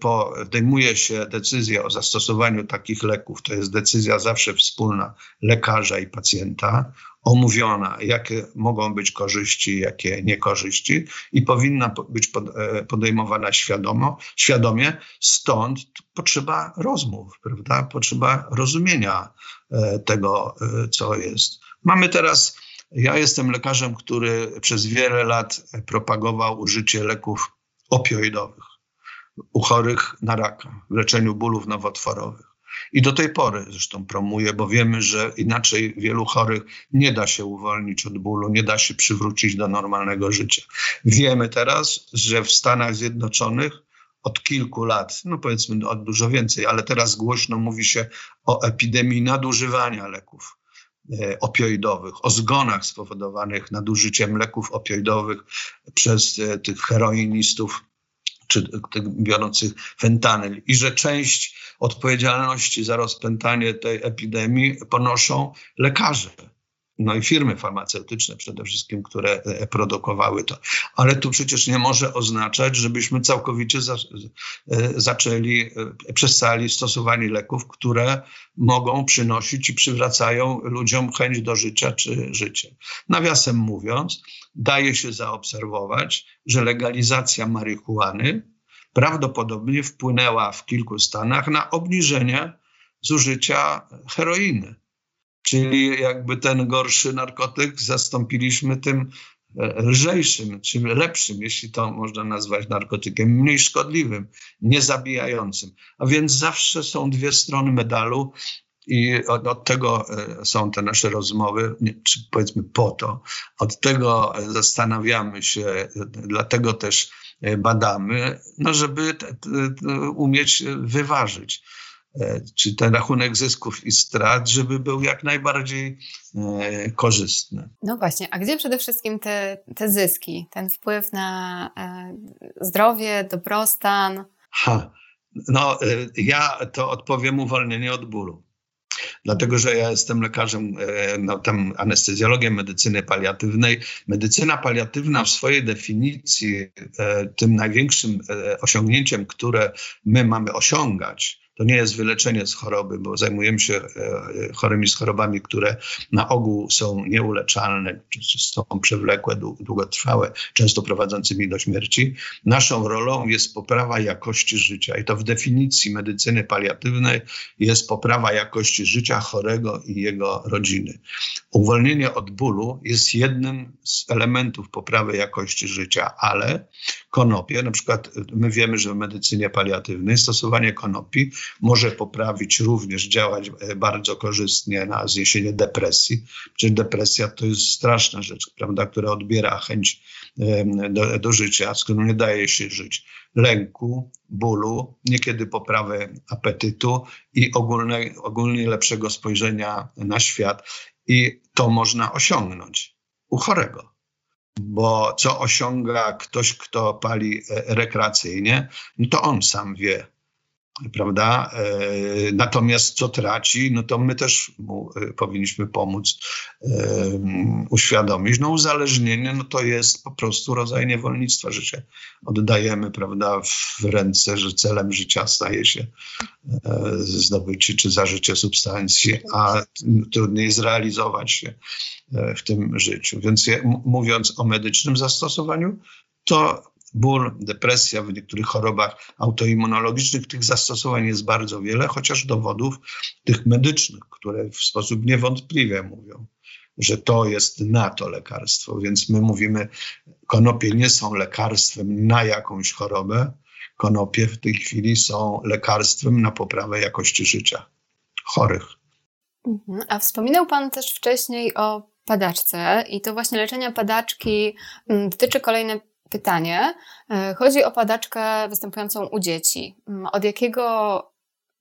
podejmuje się decyzję o zastosowaniu takich leków, to jest decyzja zawsze wspólna lekarza i pacjenta, omówiona, jakie mogą być korzyści, jakie niekorzyści i powinna być e, podejmowana świadomo, świadomie. Stąd potrzeba rozmów, prawda? Potrzeba rozumienia e, tego, e, co jest. Mamy teraz ja jestem lekarzem, który przez wiele lat propagował użycie leków opioidowych u chorych na raka, w leczeniu bólów nowotworowych. I do tej pory zresztą promuję, bo wiemy, że inaczej wielu chorych nie da się uwolnić od bólu, nie da się przywrócić do normalnego życia. Wiemy teraz, że w Stanach Zjednoczonych od kilku lat, no powiedzmy od dużo więcej, ale teraz głośno mówi się o epidemii nadużywania leków opioidowych, o zgonach spowodowanych nadużyciem leków opioidowych przez e, tych heroinistów czy tych biorących fentanyl. I że część odpowiedzialności za rozpętanie tej epidemii ponoszą lekarze no i firmy farmaceutyczne przede wszystkim, które e, produkowały to. Ale tu przecież nie może oznaczać, żebyśmy całkowicie za, e, zaczęli, e, przestali stosowanie leków, które mogą przynosić i przywracają ludziom chęć do życia czy życie. Nawiasem mówiąc, daje się zaobserwować, że legalizacja marihuany prawdopodobnie wpłynęła w kilku stanach na obniżenie zużycia heroiny Czyli jakby ten gorszy narkotyk zastąpiliśmy tym e, lżejszym, czy lepszym, jeśli to można nazwać narkotykiem, mniej szkodliwym, niezabijającym. A więc zawsze są dwie strony medalu i od, od, tego e, są te nasze rozmowy, czy powiedzmy po to. Od tego zastanawiamy się, dlatego też e, badamy, no żeby te, te, umieć wyważyć. E, czy ten rachunek zysków i strat, żeby był jak najbardziej e, korzystny. No właśnie, a gdzie przede wszystkim te, te zyski, ten wpływ na e, zdrowie, dobrostan? Ha, no ja to odpowiem uwolnienie od bólu. Dlatego, że ja jestem lekarzem, no, tam anestezjologiem medycyny paliatywnej. Medycyna paliatywna w swojej definicji, tym największym osiągnięciem, które my mamy osiągać, to nie jest wyleczenie z choroby, bo zajmujemy się e, chorymi z chorobami, które na ogół są nieuleczalne, czy są przewlekłe, długotrwałe, często prowadzącymi do śmierci. Naszą rolą jest poprawa jakości życia i to w definicji medycyny paliatywnej jest poprawa jakości życia chorego i jego rodziny. Uwolnienie od bólu jest jednym z elementów poprawy jakości życia, ale konopie. Na przykład my wiemy, że w medycynie paliatywnej stosowanie konopi może poprawić, również działać bardzo korzystnie na zniesienie depresji. Przecież depresja to jest straszna rzecz, prawda, która odbiera chęć do, do życia, z którą nie daje się żyć. Lęku, bólu, niekiedy poprawy apetytu i ogólne, ogólnie lepszego spojrzenia na świat. I to można osiągnąć u chorego bo co osiąga ktoś, kto pali e, rekreacyjnie, no to on sam wie, prawda? E, natomiast co traci, no to my też mu e, powinniśmy pomóc uświadomić. No uzależnienie, no to jest po prostu rodzaj niewolnictwa, że się oddajemy, prawda, w ręce, że celem życia staje się zdobycie czy zażycie substancji, a trudniej zrealizować się w tym życiu. Więc mówiąc o medycznym zastosowaniu, to ból, depresja w niektórych chorobach autoimmunologicznych, tych zastosowań jest bardzo wiele, chociaż dowodów tych medycznych, które w sposób niewątpliwy mówią, że to jest na to lekarstwo. Więc my mówimy, konopie nie są lekarstwem na jakąś chorobę, konopie w tej chwili są lekarstwem na poprawę jakości życia chorych. Mhm. A wspominał Pan też wcześniej o padaczce i to właśnie leczenia padaczki mm, dotyczy kolejne pytanie. E, chodzi o padaczkę występującą u dzieci. Mm, od jakiego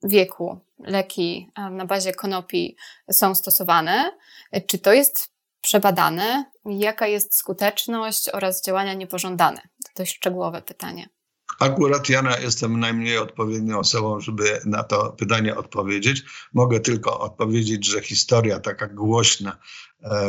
wieku leki e, na bazie konopi są stosowane? E, czy to jest przebadane? Jaka jest skuteczność oraz działania niepożądane? To dość szczegółowe pytanie. Akurat ja jestem najmniej odpowiednią osobą, żeby na to pytanie odpowiedzieć. Mogę tylko odpowiedzieć, że historia taka głośna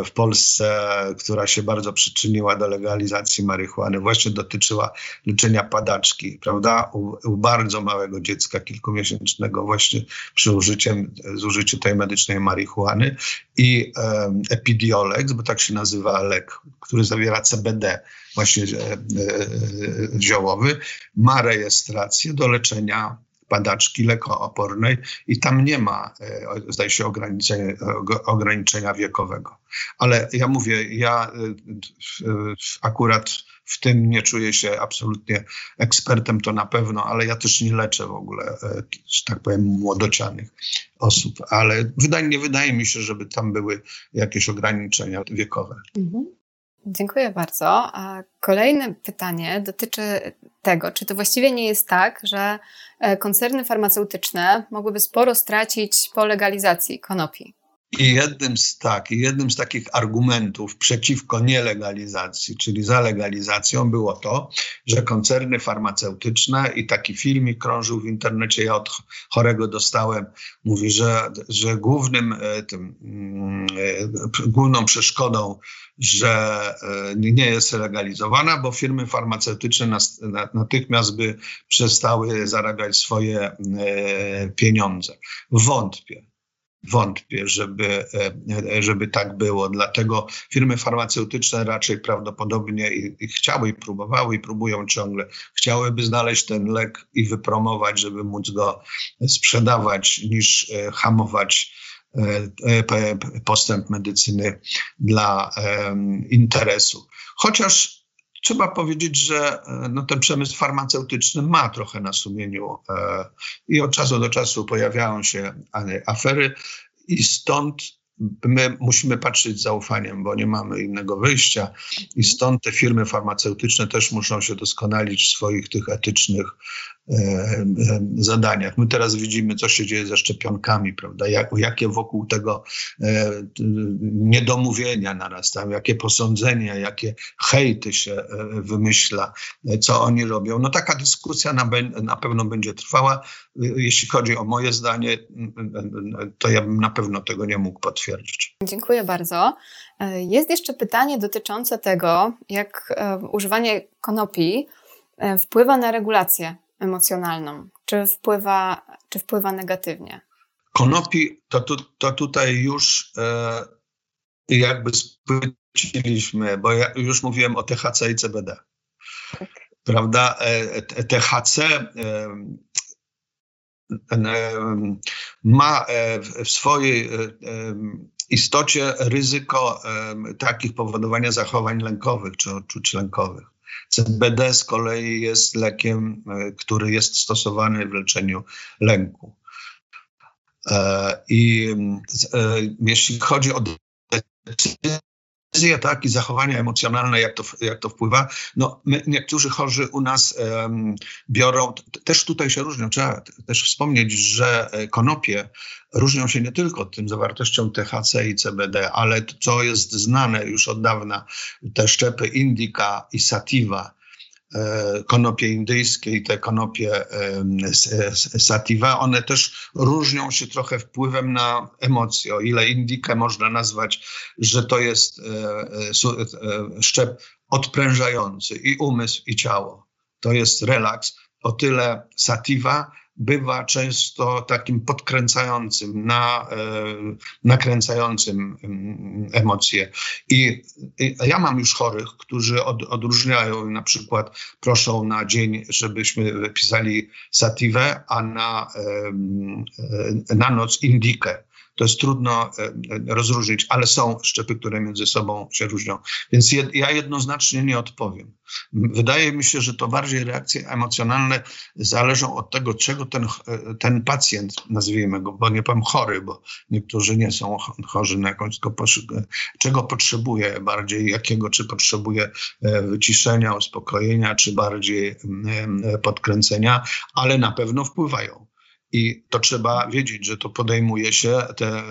w Polsce, która się bardzo przyczyniła do legalizacji marihuany, właśnie dotyczyła leczenia padaczki, prawda? U, u bardzo małego dziecka, kilkumiesięcznego, właśnie przy użyciem, zużyciu tej medycznej marihuany i um, Epidiolex, bo tak się nazywa lek, który zawiera CBD, właśnie e, e, ziołowy, ma rejestrację do leczenia padaczki lekoopornej i tam nie ma, e, zdaje się, ograniczenia, ograniczenia wiekowego. Ale ja mówię, ja akurat w tym nie czuję się absolutnie ekspertem, to na pewno, ale ja też nie leczę w ogóle, że tak powiem, młodocianych osób. Ale wydaje, nie wydaje mi się, żeby tam były jakieś ograniczenia wiekowe. Mhm. Dziękuję bardzo. A kolejne pytanie dotyczy tego, czy to właściwie nie jest tak, że e, koncerny farmaceutyczne mogłyby sporo stracić po legalizacji konopi? I jednym z, tak, jednym z takich argumentów przeciwko nielegalizacji, czyli za legalizacją, było to, że koncerny farmaceutyczne i taki filmik krążył w internecie, ja od chorego dostałem, mówi, że, że głównym e, tym, mm, e, główną przeszkodą, że e, nie jest legalizowana, bo firmy farmaceutyczne natychmiast by przestały zarabiać swoje pieniądze. Wątpię wątpię, żeby, e, żeby tak było. Dlatego firmy farmaceutyczne raczej prawdopodobnie i, i chciały i próbowały i próbują ciągle, chciałyby znaleźć ten lek i wypromować, żeby móc go sprzedawać, niż e, hamować e, postęp medycyny dla interesu. Chociaż trzeba powiedzieć, że e, no, ten przemysł farmaceutyczny ma trochę na sumieniu e, i od czasu do czasu pojawiają się afery i stąd my musimy patrzeć z zaufaniem, bo nie mamy innego wyjścia. I stąd te firmy farmaceutyczne też muszą się doskonalić w swoich tych etycznych zadaniach. My teraz widzimy, co się dzieje ze szczepionkami, prawda? Jak, jakie wokół tego e, niedomówienia narastają, jakie posądzenia, jakie hejty się wymyśla, co oni robią. No taka dyskusja na, na pewno będzie trwała. Jeśli chodzi o moje zdanie, to ja bym na pewno tego nie mógł potwierdzić. Dziękuję bardzo. Jest jeszcze pytanie dotyczące tego, jak używanie konopi wpływa na regulację emocjonalną? Czy wpływa, czy wpływa negatywnie? Konopi to, tu, to tutaj już e, jakby spłyciliśmy, bo ja już mówiłem o THC i CBD. Tak. Prawda? E, THC e, e, ma e, w swojej e, istocie ryzyko takich powodowania zachowań lękowych czy odczuć lękowych. CBD z kolei jest lekiem, który jest stosowany w leczeniu lęku. I jeśli chodzi o decyzję, decyzje, tak, i zachowania emocjonalne, jak to, jak to wpływa. No, my, niektórzy chorzy u nas um, biorą, też tutaj się różnią. Trzeba też wspomnieć, że e, konopie różnią się nie tylko tym zawartością THC i CBD, ale co jest znane już od dawna, te szczepy Indica i Sativa, konopie indyjskie i te konopie sativa, one też różnią się trochę wpływem na emocje. O ile indykę można nazwać, że to jest e, e, szczep odprężający i umysł, i ciało. To jest relaks. O tyle sativa bywa często takim podkręcającym, na, e, nakręcającym mm, emocje. I, I, ja mam już chorych, którzy od, odróżniają, na przykład proszą na dzień, żebyśmy wypisali sativę, a na, e, na noc indikę. To jest trudno e, rozróżnić, ale są szczepy, które między sobą się różnią. Więc ja jednoznacznie nie odpowiem. Wydaje mi się, że to bardziej reakcje emocjonalne zależą od tego, czego ten, e, ten pacjent, nazwijmy go, bo nie powiem chory, bo niektórzy nie są chorzy na jakąś, tylko czego potrzebuje bardziej, jakiego, czy potrzebuje e, wyciszenia, uspokojenia, czy bardziej podkręcenia, ale na pewno wpływają. I to trzeba wiedzieć, że to podejmuje się te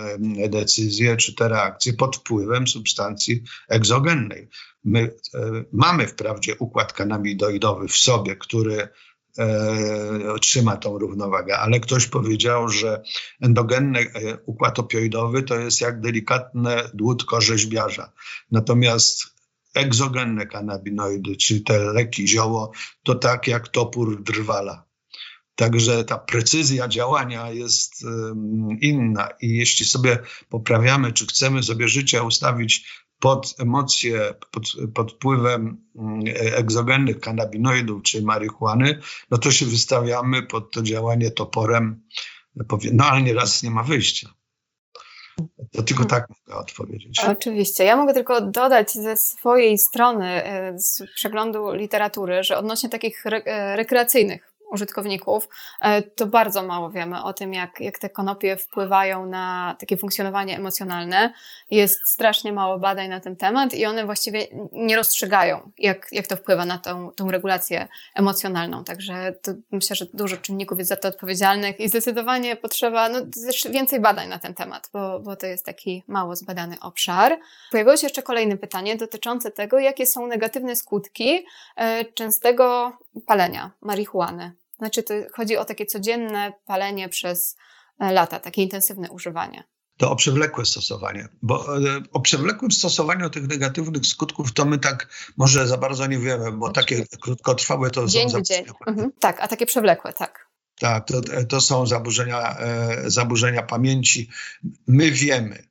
decyzje czy te reakcje pod wpływem substancji egzogennej. My e, mamy wprawdzie układ kanamidoidowy w sobie, który e, trzyma tą równowagę, ale ktoś powiedział, że endogenny e, układ opioidowy to jest jak delikatne dłutko rzeźbiarza. Natomiast egzogenne kanabinoidy, czyli te leki zioło, to tak jak topór drwala. Także ta precyzja działania jest inna i jeśli sobie poprawiamy, czy chcemy sobie życie ustawić pod emocje, pod, pod wpływem egzogennych kanabinoidów czy marihuany, no to się wystawiamy pod to działanie toporem, no ale nieraz nie ma wyjścia. To tylko tak mogę odpowiedzieć. Oczywiście. Ja mogę tylko dodać ze swojej strony, e, z przeglądu literatury, że odnośnie takich re e, rekreacyjnych użytkowników, e, to bardzo mało wiemy o tym, jak, jak te konopie wpływają na takie funkcjonowanie emocjonalne. Jest strasznie mało badań na ten temat i one właściwie nie rozstrzygają, jak, jak to wpływa na tą, tą regulację emocjonalną. Także myślę, że dużo czynników jest za to odpowiedzialnych i zdecydowanie potrzeba no, więcej badań na ten temat, bo, bo to jest taki mało zbadany obszar. Pojawiło się jeszcze kolejne pytanie dotyczące tego, jakie są negatywne skutki e, częstego palenia marihuany. Znaczy, to chodzi o takie codzienne palenie przez e, lata, takie intensywne używanie. To o przewlekłe stosowanie, bo e, o przewlekłym stosowaniu tych negatywnych skutków to my tak może za bardzo nie wiemy, bo takie krótkotrwałe to dzień są dzień. Mhm. Tak, a takie przewlekłe, tak. Tak, to, to są zaburzenia, e, zaburzenia pamięci. My wiemy,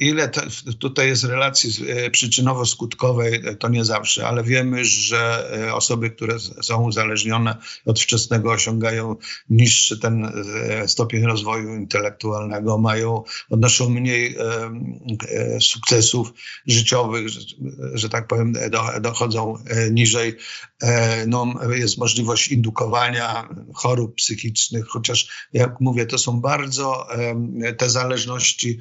ile to, tutaj jest relacji e, przyczynowo-skutkowej, to nie zawsze, ale wiemy, że e, osoby, które są uzależnione od wczesnego osiągają niższy ten e, stopień rozwoju intelektualnego, mają, odnoszą mniej sukcesów życiowych, że, że tak powiem, dochodzą niżej. No, jest możliwość indukowania chorób psychicznych, chociaż jak mówię, to są bardzo te zależności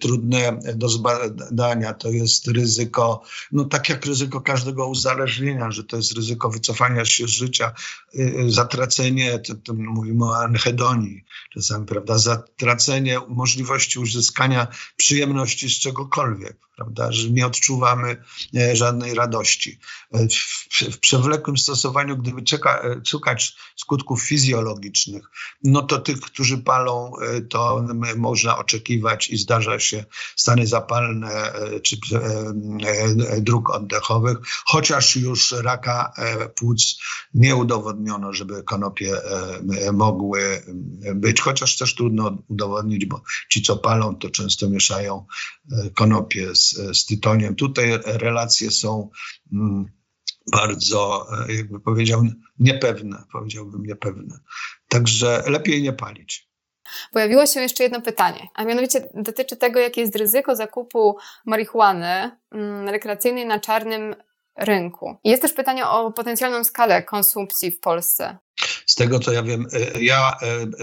trudne do zbadania. To jest ryzyko, no tak jak ryzyko każdego uzależnienia, że to jest ryzyko wycofania się z życia, y, y, zatracenie, to, to mówimy o anhedonii czasami, prawda, zatracenie możliwości uzyskania przyjemności z czegokolwiek, prawda, że nie odczuwamy e, żadnej radości. E, w, w przewlekłym stosowaniu, gdyby czeka, e, szukać skutków fizjologicznych, no to tych, którzy palą, to można oczekiwać i zdarza się stany zapalne e, czy e, e, dróg oddechowych, chociaż już raka płuc nie udowodniono, żeby konopie mogły być, chociaż też trudno udowodnić, bo ci, co palą, to często mieszają konopie z, z tytoniem. Tutaj relacje są mm, bardzo, jakby powiedział, niepewne, powiedziałbym niepewne. Także lepiej nie palić. Pojawiło się jeszcze jedno pytanie, a mianowicie dotyczy tego, jakie jest ryzyko zakupu marihuany mm, rekreacyjnej na czarnym rynku. Jest też pytanie o potencjalną skalę konsumpcji w Polsce. Z tego co ja wiem, e, ja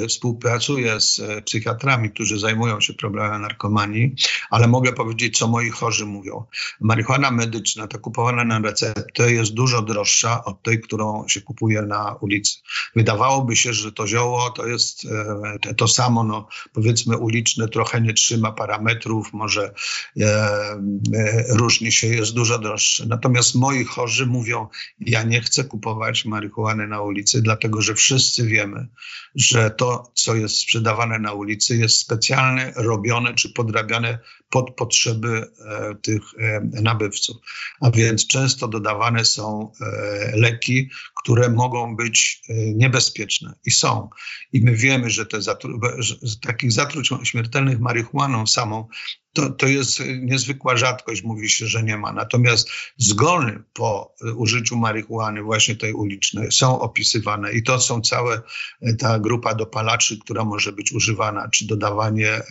e, współpracuję z e, psychiatrami, którzy zajmują się problemem narkomanii, ale mogę powiedzieć, co moi chorzy mówią. Marihuana medyczna, ta kupowana na receptę, jest dużo droższa od tej, którą się kupuje na ulicy. Wydawałoby się, że to zioło to jest to samo, no, powiedzmy uliczne, trochę nie trzyma parametrów, może e, różni się, jest dużo droższe. Natomiast moi chorzy mówią, ja nie chcę kupować marihuany na ulicy, dlatego że wszyscy wiemy, że to, co jest sprzedawane na ulicy, jest specjalnie robione czy podrabiane pod potrzeby e, tych e, nabywców. A więc często dodawane są e, leki, które mogą być niebezpieczne i są. I my wiemy, że te zatru- że takich zatruć śmiertelnych marihuaną samą to, to jest niezwykła rzadkość, mówi się, że nie ma. Natomiast zgony po użyciu marihuany, właśnie tej ulicznej, są opisywane i to są całe ta grupa dopalaczy, która może być używana, czy dodawanie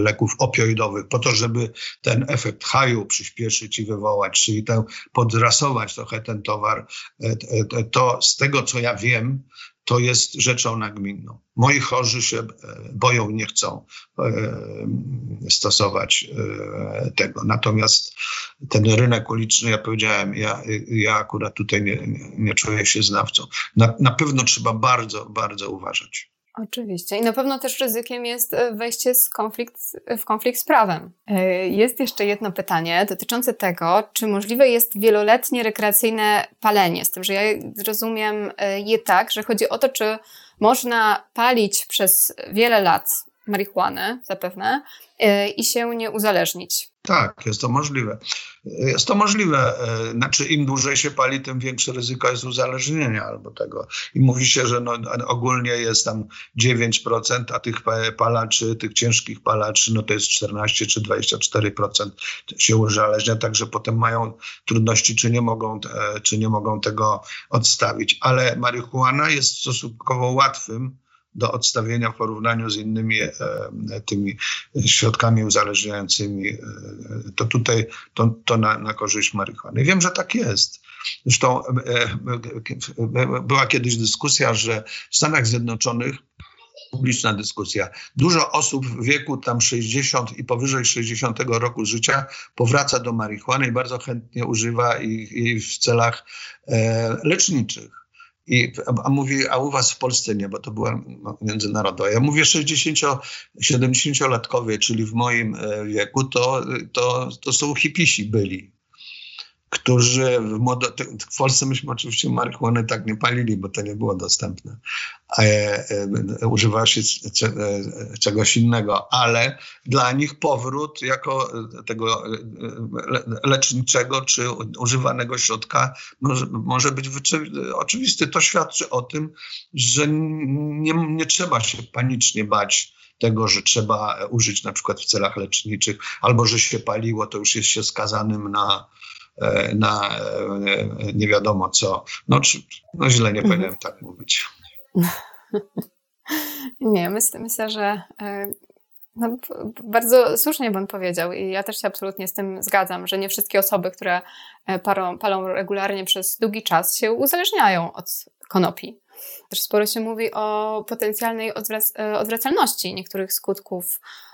leków opioidowych po to, żeby ten efekt haju przyspieszyć i wywołać, czyli ten, podrasować trochę ten towar. E, to z tego, co ja wiem, to jest rzeczą nagminną. Moi chorzy się e, boją, nie chcą e, stosować tego. Natomiast ten rynek uliczny, ja powiedziałem, ja, ja akurat tutaj nie, nie, nie czuję się znawcą. Na, na pewno trzeba bardzo, bardzo uważać. Oczywiście. I na pewno też ryzykiem jest e, wejście z konflikt, w konflikt z prawem. E, jest jeszcze jedno pytanie dotyczące tego, czy możliwe jest wieloletnie rekreacyjne palenie. Z tym, że ja rozumiem e, je tak, że chodzi o to, czy można palić przez wiele lat marihuanę, zapewne, i się nie uzależnić. Tak, jest to możliwe. Jest to możliwe. E, znaczy, im dłużej się pali, tym większe ryzyko jest uzależnienia albo tego. I mówi się, że no, ogólnie jest tam 9%, a tych palaczy, tych ciężkich palaczy, no to jest 14 czy 24% się uzależnia, także potem mają trudności, czy nie mogą, e, czy nie mogą tego odstawić. Ale marihuana jest stosunkowo łatwym do odstawienia w porównaniu z innymi e, tymi środkami uzależniającymi, e, to tutaj to, to na, na korzyść marihuany. Wiem, że tak jest. Zresztą e, e, była kiedyś dyskusja, że w Stanach Zjednoczonych publiczna dyskusja. Dużo osób w wieku tam 60 i powyżej 60 roku życia powraca do marihuany i bardzo chętnie używa jej w celach e, leczniczych. I, a mówi, a u was w Polsce nie, bo to była no, międzynarodowa. Ja mówię 60-70-latkowie, czyli w moim e, wieku, to, to, to są hipisi byli którzy w, modo, w Polsce myśmy oczywiście marihuany tak nie palili, bo to nie było dostępne. E, e, używała się e, czegoś innego, ale dla nich powrót jako tego leczniczego czy używanego środka może, może być oczywisty. To świadczy o tym, że nie, nie trzeba się panicznie bać tego, że trzeba użyć na przykład w celach leczniczych, albo że się paliło, to już jest się skazanym na, E, na e, nie wiadomo co. No, czy, no źle nie powinienem tak mówić. Nie, myślę, myślę że e, no, bardzo słusznie pan powiedział i ja też się absolutnie z tym zgadzam, że nie wszystkie osoby, które palą, palą regularnie przez długi czas się uzależniają od konopi. Też sporo się mówi o potencjalnej odwrac odwracalności niektórych skutków E,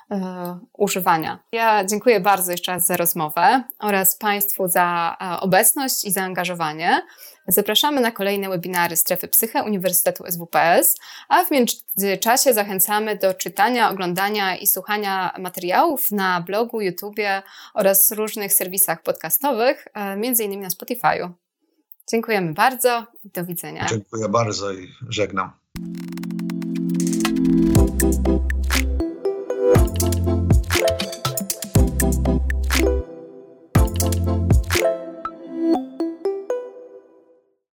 używania. Ja dziękuję bardzo jeszcze raz za rozmowę oraz Państwu za e, obecność i zaangażowanie. Zapraszamy na kolejne webinary Strefy Psyche Uniwersytetu SWPS, a w międzyczasie zachęcamy do czytania, oglądania i słuchania materiałów na blogu, YouTubie oraz różnych serwisach podcastowych, e, innymi na Spotify'u. Dziękujemy bardzo i do widzenia. Dziękuję bardzo i żegnam.